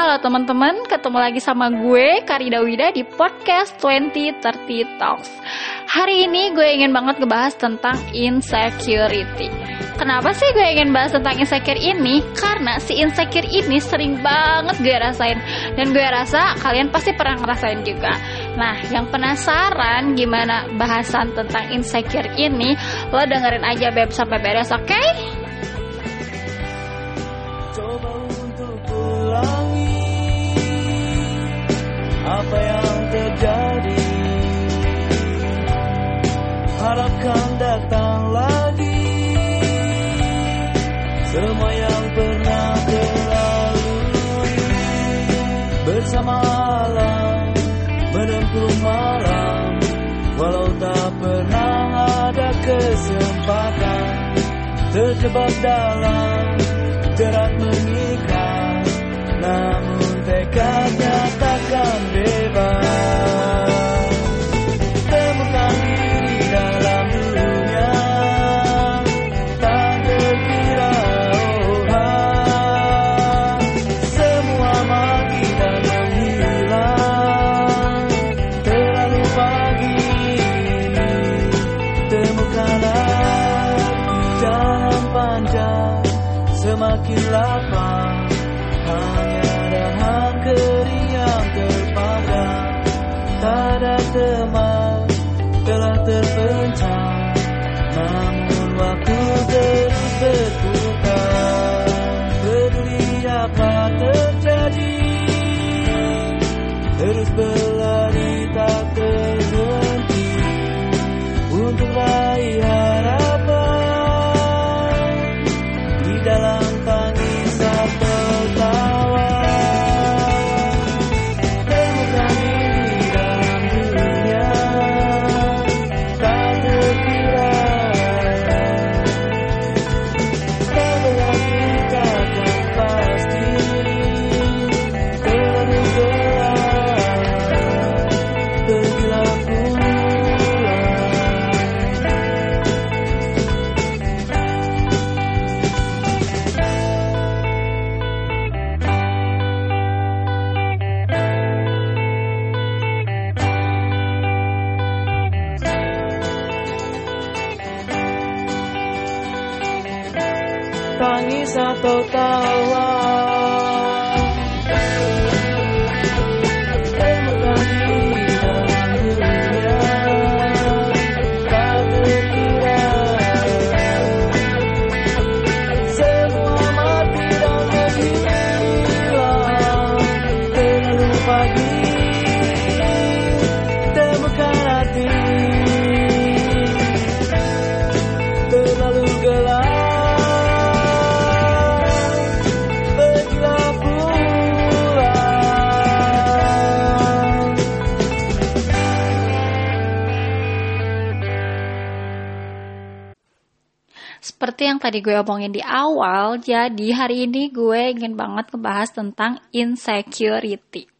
Halo teman-teman, ketemu lagi sama gue Karida Wida di podcast 2030 Talks. Hari ini gue ingin banget ngebahas tentang insecurity. Kenapa sih gue ingin bahas tentang insecure ini? Karena si insecure ini sering banget gue rasain Dan gue rasa kalian pasti pernah ngerasain juga Nah, yang penasaran gimana bahasan tentang insecure ini Lo dengerin aja Beb sampai beres, oke? Okay? Apa yang terjadi. Harapkan datang lagi. Semua yang pernah terlalui. Bersama alam menempuh malam. Walau tak pernah ada kesempatan. Terjebak dalam jerat mengikat namun Seperti yang tadi gue omongin di awal, jadi hari ini gue ingin banget ngebahas tentang insecurity.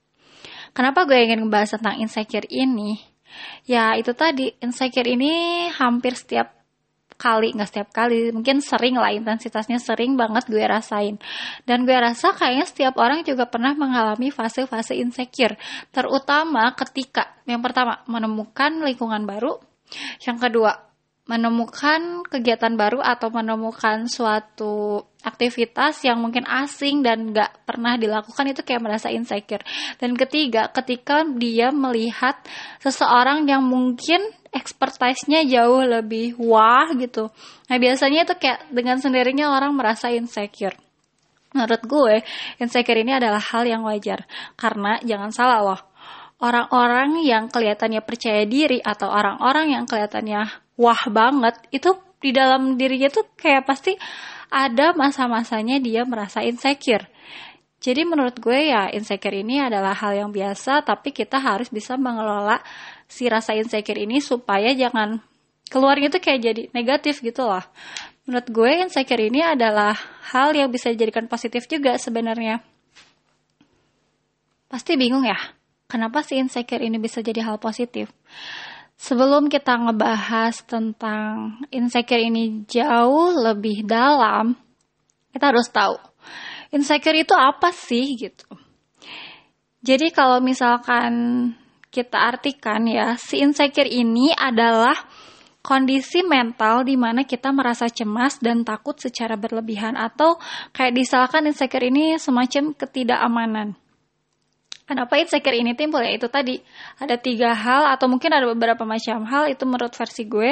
Kenapa gue ingin ngebahas tentang insecure ini? Ya itu tadi, insecure ini hampir setiap kali, nggak setiap kali, mungkin sering lah intensitasnya sering banget gue rasain. Dan gue rasa kayaknya setiap orang juga pernah mengalami fase-fase insecure. Terutama ketika, yang pertama, menemukan lingkungan baru. Yang kedua, menemukan kegiatan baru atau menemukan suatu aktivitas yang mungkin asing dan gak pernah dilakukan itu kayak merasa insecure. Dan ketiga, ketika dia melihat seseorang yang mungkin expertise-nya jauh lebih wah gitu. Nah biasanya itu kayak dengan sendirinya orang merasa insecure. Menurut gue, insecure ini adalah hal yang wajar. Karena jangan salah loh, orang-orang yang kelihatannya percaya diri atau orang-orang yang kelihatannya wah banget itu di dalam dirinya tuh kayak pasti ada masa-masanya dia merasa insecure. Jadi menurut gue ya insecure ini adalah hal yang biasa tapi kita harus bisa mengelola si rasa insecure ini supaya jangan keluarnya tuh kayak jadi negatif gitu loh. Menurut gue insecure ini adalah hal yang bisa dijadikan positif juga sebenarnya. Pasti bingung ya, kenapa sih insecure ini bisa jadi hal positif? Sebelum kita ngebahas tentang insecure ini jauh lebih dalam, kita harus tahu insecure itu apa sih gitu. Jadi kalau misalkan kita artikan ya, si insecure ini adalah kondisi mental di mana kita merasa cemas dan takut secara berlebihan atau kayak disalahkan insecure ini semacam ketidakamanan. Kenapa insecure ini timbul ya itu tadi ada tiga hal atau mungkin ada beberapa macam hal itu menurut versi gue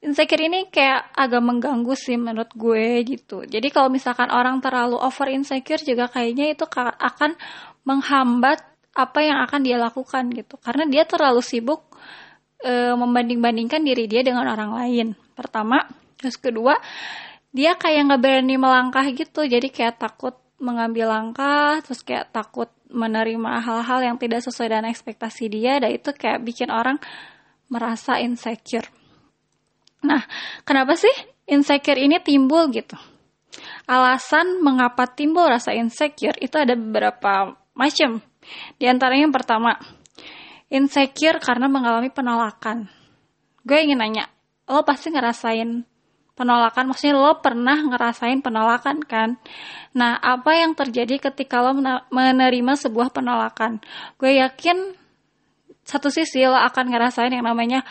insecure ini kayak agak mengganggu sih menurut gue gitu. Jadi kalau misalkan orang terlalu over insecure juga kayaknya itu akan menghambat apa yang akan dia lakukan gitu. Karena dia terlalu sibuk e, membanding-bandingkan diri dia dengan orang lain. Pertama, terus kedua, dia kayak nggak berani melangkah gitu. Jadi kayak takut mengambil langkah, terus kayak takut menerima hal-hal yang tidak sesuai dengan ekspektasi dia, dan itu kayak bikin orang merasa insecure. Nah, kenapa sih insecure ini timbul gitu? Alasan mengapa timbul rasa insecure itu ada beberapa macam. Di antaranya yang pertama, insecure karena mengalami penolakan. Gue ingin nanya, lo pasti ngerasain penolakan, maksudnya lo pernah ngerasain penolakan kan? Nah, apa yang terjadi ketika lo menerima sebuah penolakan? Gue yakin satu sisi lo akan ngerasain yang namanya,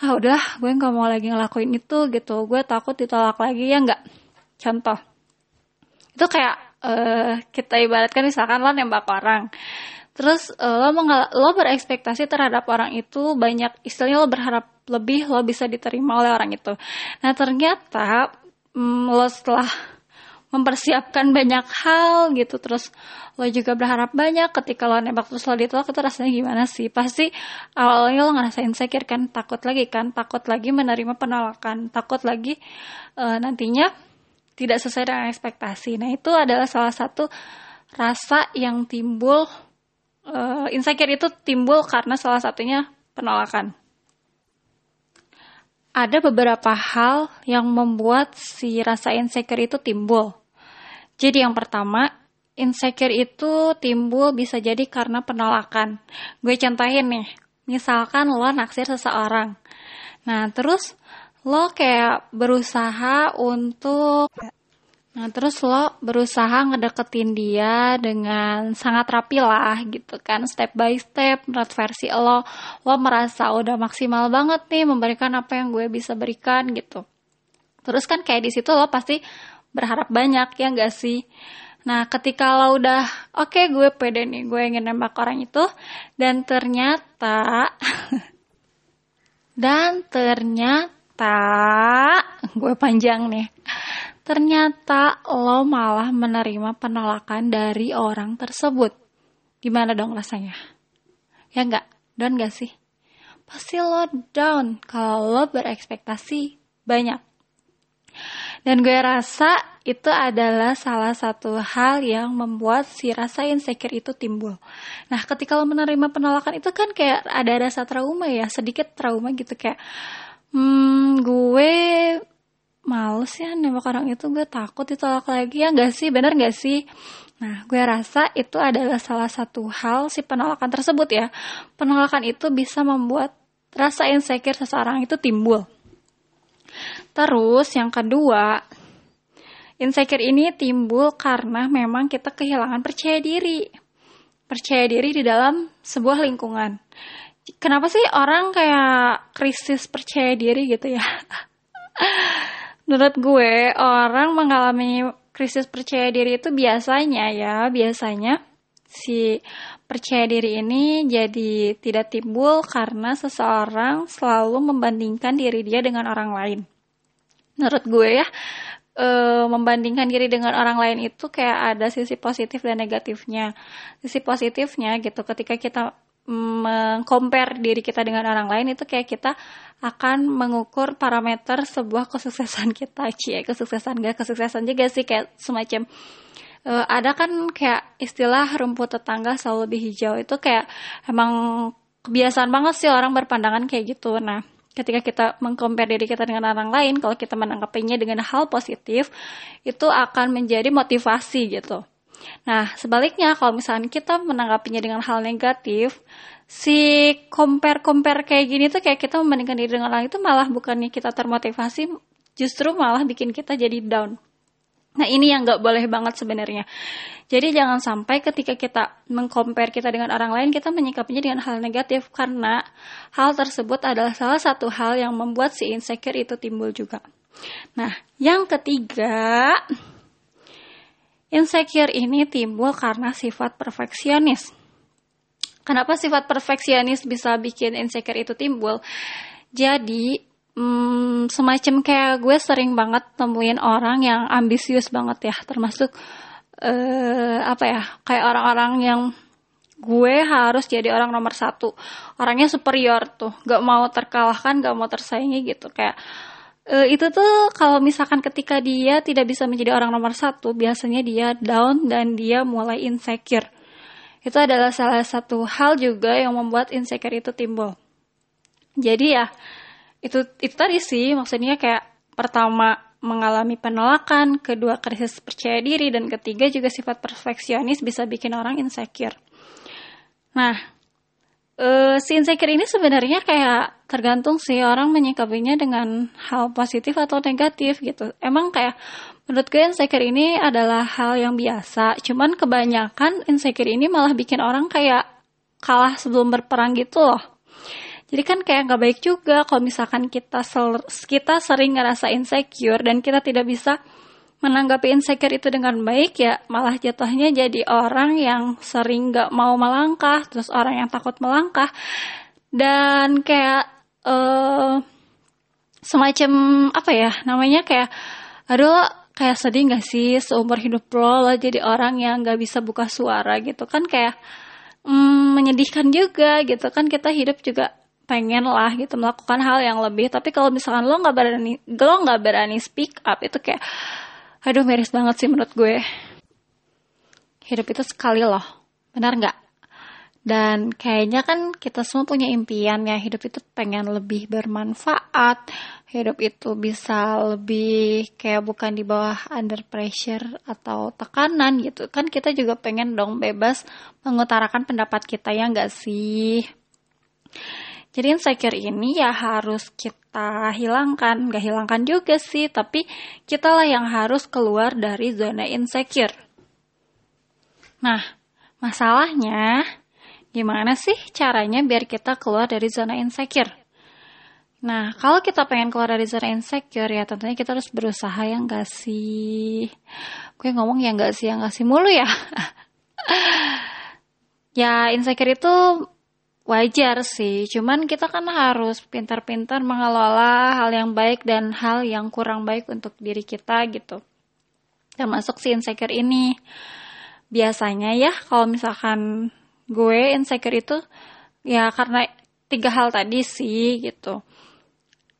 ah udah, gue nggak mau lagi ngelakuin itu gitu, gue takut ditolak lagi ya nggak? Contoh, itu kayak uh, kita ibaratkan misalkan lo nembak orang, terus uh, lo mengal lo berekspektasi terhadap orang itu banyak istilahnya lo berharap lebih lo bisa diterima oleh orang itu. Nah ternyata mm, lo setelah mempersiapkan banyak hal gitu terus lo juga berharap banyak ketika lo nembak terus lo ditolak itu rasanya gimana sih? Pasti awalnya lo ngerasa insecure kan takut lagi kan takut lagi menerima penolakan takut lagi uh, nantinya tidak sesuai dengan ekspektasi. Nah itu adalah salah satu rasa yang timbul uh, insecure itu timbul karena salah satunya penolakan. Ada beberapa hal yang membuat si rasa insecure itu timbul. Jadi yang pertama, insecure itu timbul bisa jadi karena penolakan. Gue contohin nih, misalkan lo naksir seseorang. Nah, terus lo kayak berusaha untuk Nah, terus lo berusaha ngedeketin dia dengan sangat rapi lah gitu kan, step by step, menurut versi lo, lo merasa udah maksimal banget nih memberikan apa yang gue bisa berikan gitu. Terus kan kayak di situ lo pasti berharap banyak ya gak sih? Nah, ketika lo udah, oke okay, gue pede nih, gue ingin nembak orang itu, dan ternyata, dan ternyata, gue panjang nih, ternyata lo malah menerima penolakan dari orang tersebut. Gimana dong rasanya? Ya enggak? Down gak sih? Pasti lo down kalau lo berekspektasi banyak. Dan gue rasa itu adalah salah satu hal yang membuat si rasa insecure itu timbul. Nah, ketika lo menerima penolakan itu kan kayak ada rasa trauma ya, sedikit trauma gitu kayak, hmm, ya nembak orang itu gue takut ditolak lagi ya gak sih? Bener gak sih? Nah gue rasa itu adalah salah satu hal si penolakan tersebut ya. Penolakan itu bisa membuat rasa insecure seseorang itu timbul. Terus yang kedua insecure ini timbul karena memang kita kehilangan percaya diri. Percaya diri di dalam sebuah lingkungan. Kenapa sih orang kayak krisis percaya diri gitu ya Menurut gue, orang mengalami krisis percaya diri itu biasanya ya, biasanya si percaya diri ini jadi tidak timbul karena seseorang selalu membandingkan diri dia dengan orang lain. Menurut gue ya, e, membandingkan diri dengan orang lain itu kayak ada sisi positif dan negatifnya. Sisi positifnya gitu ketika kita mengcompare diri kita dengan orang lain itu kayak kita akan mengukur parameter sebuah kesuksesan kita cie kesuksesan gak kesuksesan juga sih kayak semacam uh, ada kan kayak istilah rumput tetangga selalu lebih hijau itu kayak emang kebiasaan banget sih orang berpandangan kayak gitu. Nah ketika kita mengcompare diri kita dengan orang lain kalau kita menanggapinya dengan hal positif itu akan menjadi motivasi gitu Nah, sebaliknya kalau misalnya kita menanggapinya dengan hal negatif, si compare-compare kayak gini tuh kayak kita membandingkan diri dengan orang itu malah bukannya kita termotivasi, justru malah bikin kita jadi down. Nah ini yang nggak boleh banget sebenarnya. Jadi jangan sampai ketika kita mengcompare kita dengan orang lain kita menyikapinya dengan hal negatif karena hal tersebut adalah salah satu hal yang membuat si insecure itu timbul juga. Nah yang ketiga insecure ini timbul karena sifat perfeksionis. Kenapa sifat perfeksionis bisa bikin insecure itu timbul? Jadi hmm, semacam kayak gue sering banget temuin orang yang ambisius banget ya termasuk uh, apa ya kayak orang-orang yang gue harus jadi orang nomor satu orangnya superior tuh gak mau terkalahkan gak mau tersaingi gitu kayak uh, itu tuh kalau misalkan ketika dia tidak bisa menjadi orang nomor satu biasanya dia down dan dia mulai insecure itu adalah salah satu hal juga yang membuat insecure itu timbul jadi ya itu itu tadi sih maksudnya kayak pertama mengalami penolakan, kedua krisis percaya diri, dan ketiga juga sifat perfeksionis bisa bikin orang insecure. Nah, uh, si insecure ini sebenarnya kayak tergantung sih orang menyikapinya dengan hal positif atau negatif gitu. Emang kayak menurut gue insecure ini adalah hal yang biasa, cuman kebanyakan insecure ini malah bikin orang kayak kalah sebelum berperang gitu loh. Jadi kan kayak nggak baik juga kalau misalkan kita kita sering ngerasa insecure dan kita tidak bisa menanggapi insecure itu dengan baik ya malah jatuhnya jadi orang yang sering nggak mau melangkah terus orang yang takut melangkah. Dan kayak uh, semacam apa ya namanya kayak aduh kayak sedih gak sih seumur hidup lo, lo jadi orang yang nggak bisa buka suara gitu kan kayak mm, menyedihkan juga gitu kan. Kita hidup juga pengen lah gitu melakukan hal yang lebih. Tapi kalau misalkan lo nggak berani lo nggak berani speak up itu kayak aduh miris banget sih menurut gue. Hidup itu sekali loh. Benar nggak? Dan kayaknya kan kita semua punya impian ya. Hidup itu pengen lebih bermanfaat. Hidup itu bisa lebih kayak bukan di bawah under pressure atau tekanan gitu. Kan kita juga pengen dong bebas mengutarakan pendapat kita ya nggak sih? Jadi insecure ini ya harus kita hilangkan. Gak hilangkan juga sih, tapi kita lah yang harus keluar dari zona insecure. Nah, masalahnya gimana sih caranya biar kita keluar dari zona insecure? Nah, kalau kita pengen keluar dari zona insecure ya tentunya kita harus berusaha yang gak sih. Gue ngomong yang gak sih, yang gak sih mulu ya. ya insecure itu wajar sih, cuman kita kan harus pintar-pintar mengelola hal yang baik dan hal yang kurang baik untuk diri kita gitu. Termasuk si insecure ini. Biasanya ya kalau misalkan gue insecure itu ya karena tiga hal tadi sih gitu.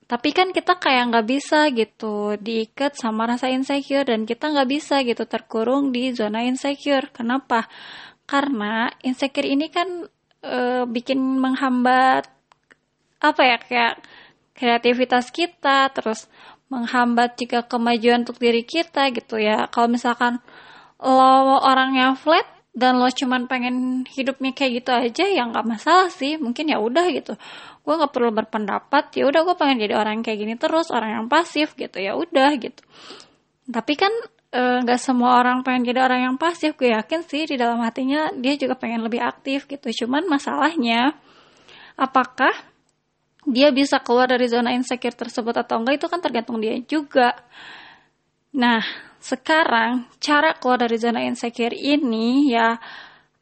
Tapi kan kita kayak nggak bisa gitu diikat sama rasa insecure dan kita nggak bisa gitu terkurung di zona insecure. Kenapa? Karena insecure ini kan uh, bikin menghambat apa ya kayak kreativitas kita terus menghambat jika kemajuan untuk diri kita gitu ya. Kalau misalkan lo orangnya flat dan lo cuman pengen hidupnya kayak gitu aja ya nggak masalah sih. Mungkin ya udah gitu. Gue nggak perlu berpendapat ya udah gue pengen jadi orang kayak gini terus orang yang pasif gitu ya udah gitu. Tapi kan nggak uh, semua orang pengen jadi orang yang pasif gue yakin sih di dalam hatinya dia juga pengen lebih aktif gitu. Cuman masalahnya apakah dia bisa keluar dari zona insecure tersebut atau enggak itu kan tergantung dia juga. Nah sekarang cara keluar dari zona insecure ini ya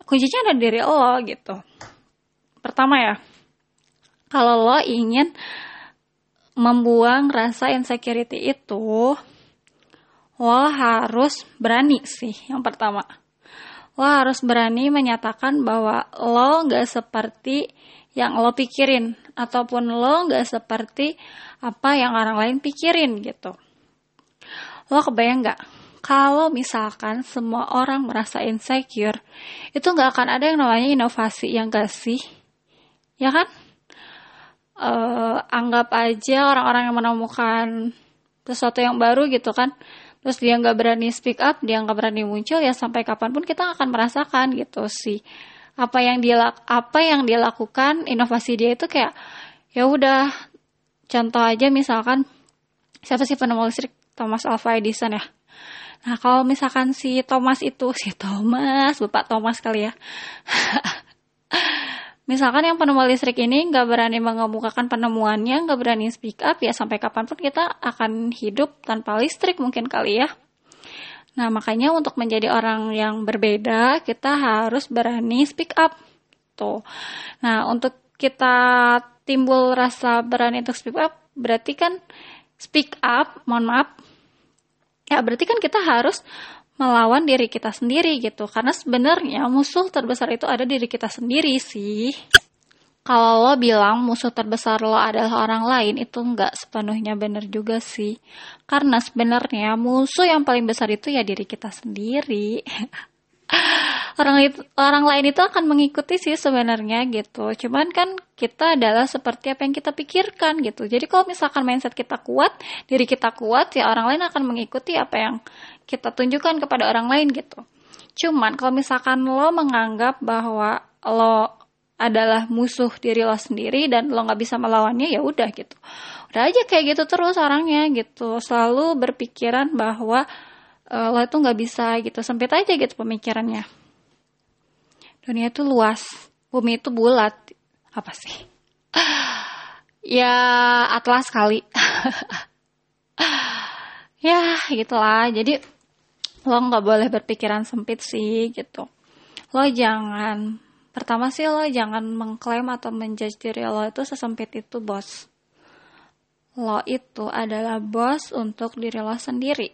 kuncinya ada dari lo gitu. Pertama ya kalau lo ingin membuang rasa insecurity itu lo harus berani sih yang pertama. Lo harus berani menyatakan bahwa lo gak seperti yang lo pikirin ataupun lo gak seperti apa yang orang lain pikirin gitu. Lo kebayang gak kalau misalkan semua orang merasa insecure itu gak akan ada yang namanya inovasi yang gak sih? Ya kan? Uh, anggap aja orang-orang yang menemukan sesuatu yang baru gitu kan terus dia nggak berani speak up dia nggak berani muncul ya sampai kapan pun kita akan merasakan gitu sih. Apa yang dia apa yang dia lakukan inovasi dia itu kayak ya udah contoh aja misalkan siapa sih penemu listrik? Thomas Alva Edison ya. Nah, kalau misalkan si Thomas itu, si Thomas, Bapak Thomas kali ya. misalkan yang penemu listrik ini nggak berani mengemukakan penemuannya, nggak berani speak up, ya sampai kapan pun kita akan hidup tanpa listrik mungkin kali ya. Nah, makanya untuk menjadi orang yang berbeda, kita harus berani speak up. Tuh. Nah, untuk kita timbul rasa berani untuk speak up, berarti kan speak up, mohon maaf, ya berarti kan kita harus melawan diri kita sendiri gitu. Karena sebenarnya musuh terbesar itu ada diri kita sendiri sih. Kalau lo bilang musuh terbesar lo adalah orang lain itu nggak sepenuhnya benar juga sih. Karena sebenarnya musuh yang paling besar itu ya diri kita sendiri. Orang itu orang lain itu akan mengikuti sih sebenarnya gitu. Cuman kan kita adalah seperti apa yang kita pikirkan gitu. Jadi kalau misalkan mindset kita kuat diri kita kuat ya orang lain akan mengikuti apa yang kita tunjukkan kepada orang lain gitu. Cuman kalau misalkan lo menganggap bahwa lo adalah musuh diri lo sendiri dan lo nggak bisa melawannya ya udah gitu. Udah aja kayak gitu terus orangnya gitu. Selalu berpikiran bahwa uh, lo itu nggak bisa gitu. Sempit aja gitu pemikirannya. Dunia itu luas bumi itu bulat. Apa sih? Ya atlas kali. Ya gitulah. Jadi lo nggak boleh berpikiran sempit sih gitu lo jangan Pertama sih lo jangan mengklaim atau menjudge diri lo itu sesempit itu bos. Lo itu adalah bos untuk diri lo sendiri.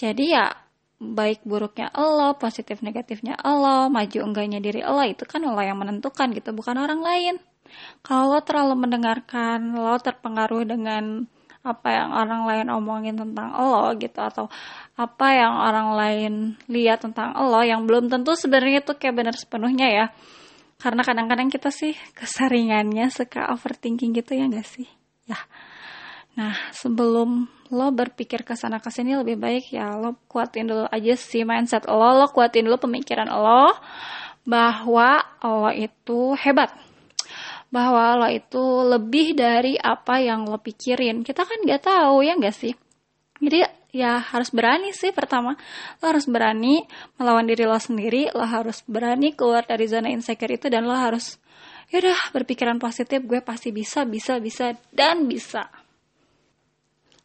Jadi ya baik buruknya lo, positif negatifnya lo, maju enggaknya diri lo itu kan lo yang menentukan gitu, bukan orang lain. Kalau lo terlalu mendengarkan, lo terpengaruh dengan apa yang orang lain omongin tentang lo gitu atau apa yang orang lain lihat tentang lo yang belum tentu sebenarnya tuh kayak benar sepenuhnya ya. Karena kadang-kadang kita sih keseringannya suka overthinking gitu ya gak sih? Ya. Nah sebelum lo berpikir ke sana ke sini lebih baik ya lo kuatin dulu aja sih mindset lo lo kuatin dulu pemikiran lo bahwa lo itu hebat bahwa lo itu lebih dari apa yang lo pikirin. Kita kan nggak tahu ya nggak sih. Jadi ya harus berani sih pertama. Lo harus berani melawan diri lo sendiri. Lo harus berani keluar dari zona insecure itu dan lo harus yaudah berpikiran positif. Gue pasti bisa, bisa, bisa dan bisa.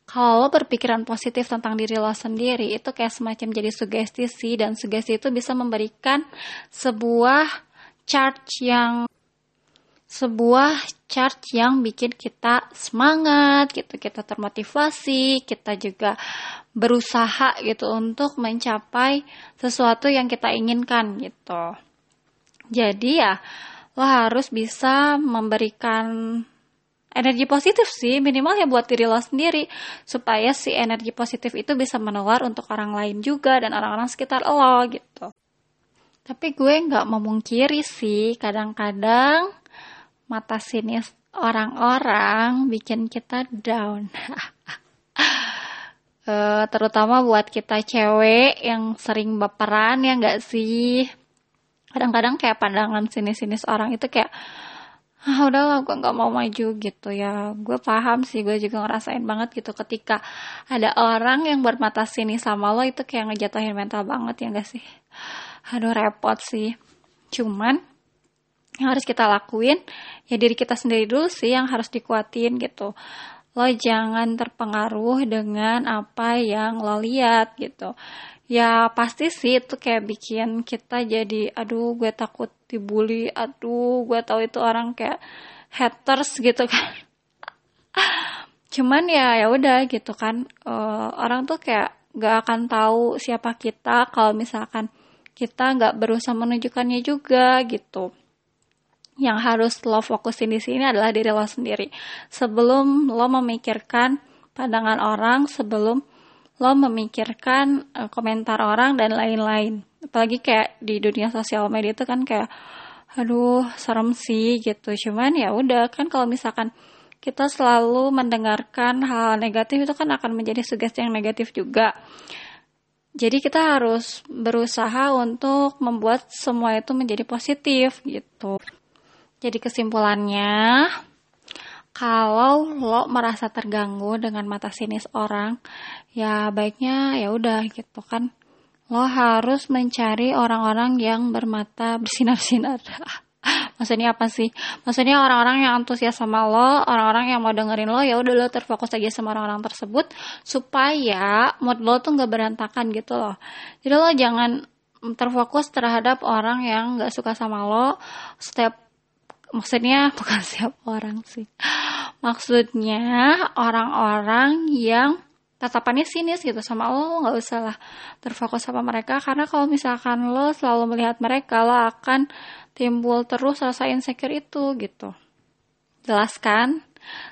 Kalau lo berpikiran positif tentang diri lo sendiri, itu kayak semacam jadi sugesti sih, dan sugesti itu bisa memberikan sebuah charge yang sebuah charge yang bikin kita semangat gitu, kita termotivasi, kita juga berusaha gitu untuk mencapai sesuatu yang kita inginkan gitu. Jadi ya lo harus bisa memberikan energi positif sih minimal ya buat diri lo sendiri supaya si energi positif itu bisa menular untuk orang lain juga dan orang-orang sekitar lo gitu. Tapi gue nggak memungkiri sih kadang-kadang mata sinis orang-orang bikin kita down. uh, terutama buat kita cewek yang sering baperan ya nggak sih? Kadang-kadang kayak pandangan sinis-sinis orang itu kayak ah udahlah gue nggak mau maju gitu ya gue paham sih gue juga ngerasain banget gitu ketika ada orang yang bermata sini sama lo itu kayak ngejatuhin mental banget ya gak sih aduh repot sih cuman yang harus kita lakuin ya diri kita sendiri dulu sih yang harus dikuatin gitu. Lo jangan terpengaruh dengan apa yang lo lihat gitu. Ya pasti sih itu kayak bikin kita jadi aduh gue takut dibully aduh gue tahu itu orang kayak haters gitu kan. Cuman ya ya udah gitu kan. Uh, orang tuh kayak gak akan tahu siapa kita kalau misalkan kita nggak berusaha menunjukkannya juga gitu yang harus lo fokusin di sini adalah diri lo sendiri. Sebelum lo memikirkan pandangan orang, sebelum lo memikirkan uh, komentar orang dan lain-lain. Apalagi kayak di dunia sosial media itu kan kayak aduh serem sih gitu. Cuman ya udah kan kalau misalkan kita selalu mendengarkan hal negatif itu kan akan menjadi sugesti yang negatif juga. Jadi kita harus berusaha untuk membuat semua itu menjadi positif gitu. Jadi kesimpulannya, kalau lo merasa terganggu dengan mata sinis orang, ya baiknya ya udah gitu kan. Lo harus mencari orang-orang yang bermata bersinar-sinar. Maksudnya apa sih? Maksudnya orang-orang yang antusias sama lo orang-orang yang mau dengerin lo ya udah lo terfokus aja sama orang-orang tersebut supaya mood lo tuh nggak berantakan gitu loh. Jadi lo jangan terfokus terhadap orang yang nggak suka sama lo. Setiap maksudnya bukan setiap orang sih. Maksudnya orang-orang yang tatapannya sinis gitu sama lo nggak usah lah terfokus sama mereka. Karena kalau misalkan lo selalu melihat mereka lo akan timbul terus rasa insecure itu gitu. Jelaskan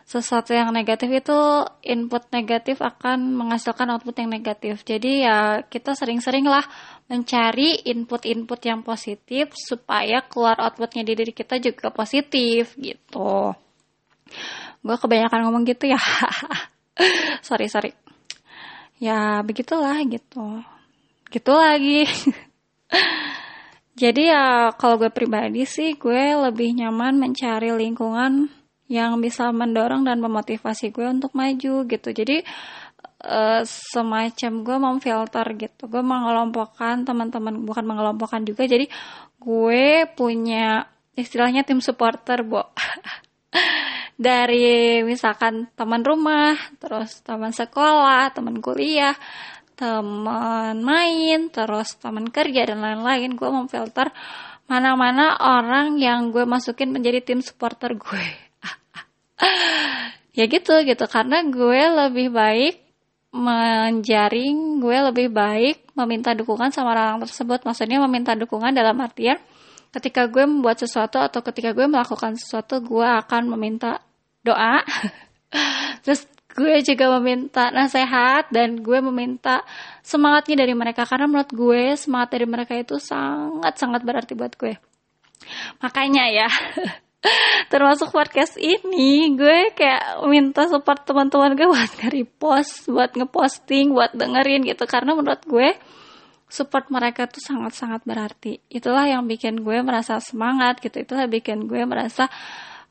sesuatu yang negatif itu input negatif akan menghasilkan output yang negatif. Jadi ya kita sering-sering lah mencari input-input yang positif supaya keluar outputnya di diri kita juga positif gitu. Gue kebanyakan ngomong gitu ya. sorry sorry. Ya begitulah gitu. Gitu lagi. Jadi ya kalau gue pribadi sih gue lebih nyaman mencari lingkungan yang bisa mendorong dan memotivasi gue untuk maju gitu. Jadi uh, semacam gue memfilter gitu. Gue mengelompokkan teman-teman bukan mengelompokkan juga. Jadi gue punya istilahnya tim supporter, Bo. Dari misalkan teman rumah, terus teman sekolah, teman kuliah, teman main, terus teman kerja dan lain-lain. Gue memfilter mana-mana orang yang gue masukin menjadi tim supporter gue. ya gitu gitu karena gue lebih baik menjaring, gue lebih baik meminta dukungan sama orang tersebut. Maksudnya meminta dukungan dalam artian ketika gue membuat sesuatu atau ketika gue melakukan sesuatu, gue akan meminta doa. Terus gue juga meminta nasihat dan gue meminta semangatnya dari mereka karena menurut gue semangat dari mereka itu sangat sangat berarti buat gue makanya ya termasuk podcast ini gue kayak minta support teman-teman gue buat nge-repost buat ngeposting buat dengerin gitu. Karena menurut gue support mereka tuh sangat-sangat berarti. Itulah yang bikin gue merasa semangat gitu. Itulah bikin gue merasa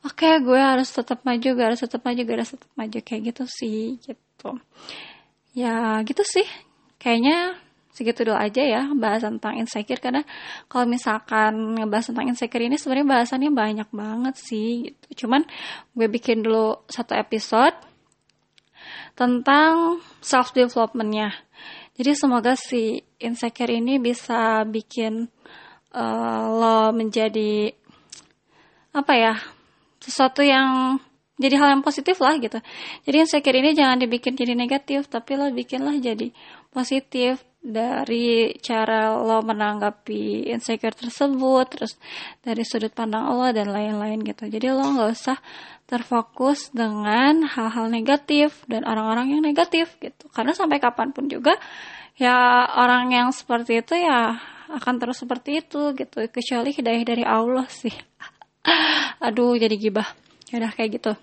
oke okay, gue harus tetap maju gue harus tetap maju gue harus tetap maju. Kayak gitu sih gitu. Ya gitu sih. Kayaknya segitu dulu aja ya bahas tentang insecure karena kalau misalkan ngebahas tentang insecure ini sebenarnya bahasannya banyak banget sih gitu. cuman gue bikin dulu satu episode tentang self developmentnya jadi semoga si insecure ini bisa bikin uh, lo menjadi apa ya sesuatu yang jadi hal yang positif lah gitu. Jadi insecure ini jangan dibikin jadi negatif, tapi lo bikinlah jadi positif dari cara lo menanggapi insecure tersebut, terus dari sudut pandang lo dan lain-lain gitu. Jadi lo nggak usah terfokus dengan hal-hal negatif dan orang-orang yang negatif gitu. Karena sampai kapan pun juga ya orang yang seperti itu ya akan terus seperti itu gitu. Kecuali hidayah dari Allah sih. Aduh, jadi gibah. Ya udah kayak gitu.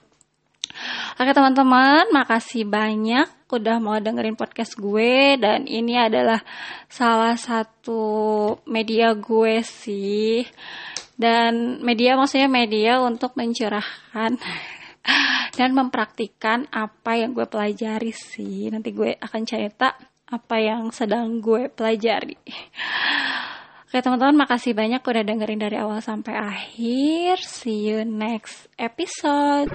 Oke teman-teman, makasih banyak udah mau dengerin podcast gue dan ini adalah salah satu media gue sih. Dan media maksudnya media untuk mencurahkan dan mempraktikkan apa yang gue pelajari sih. Nanti gue akan cerita apa yang sedang gue pelajari. Oke teman-teman makasih banyak udah dengerin dari awal sampai akhir. See you next episode.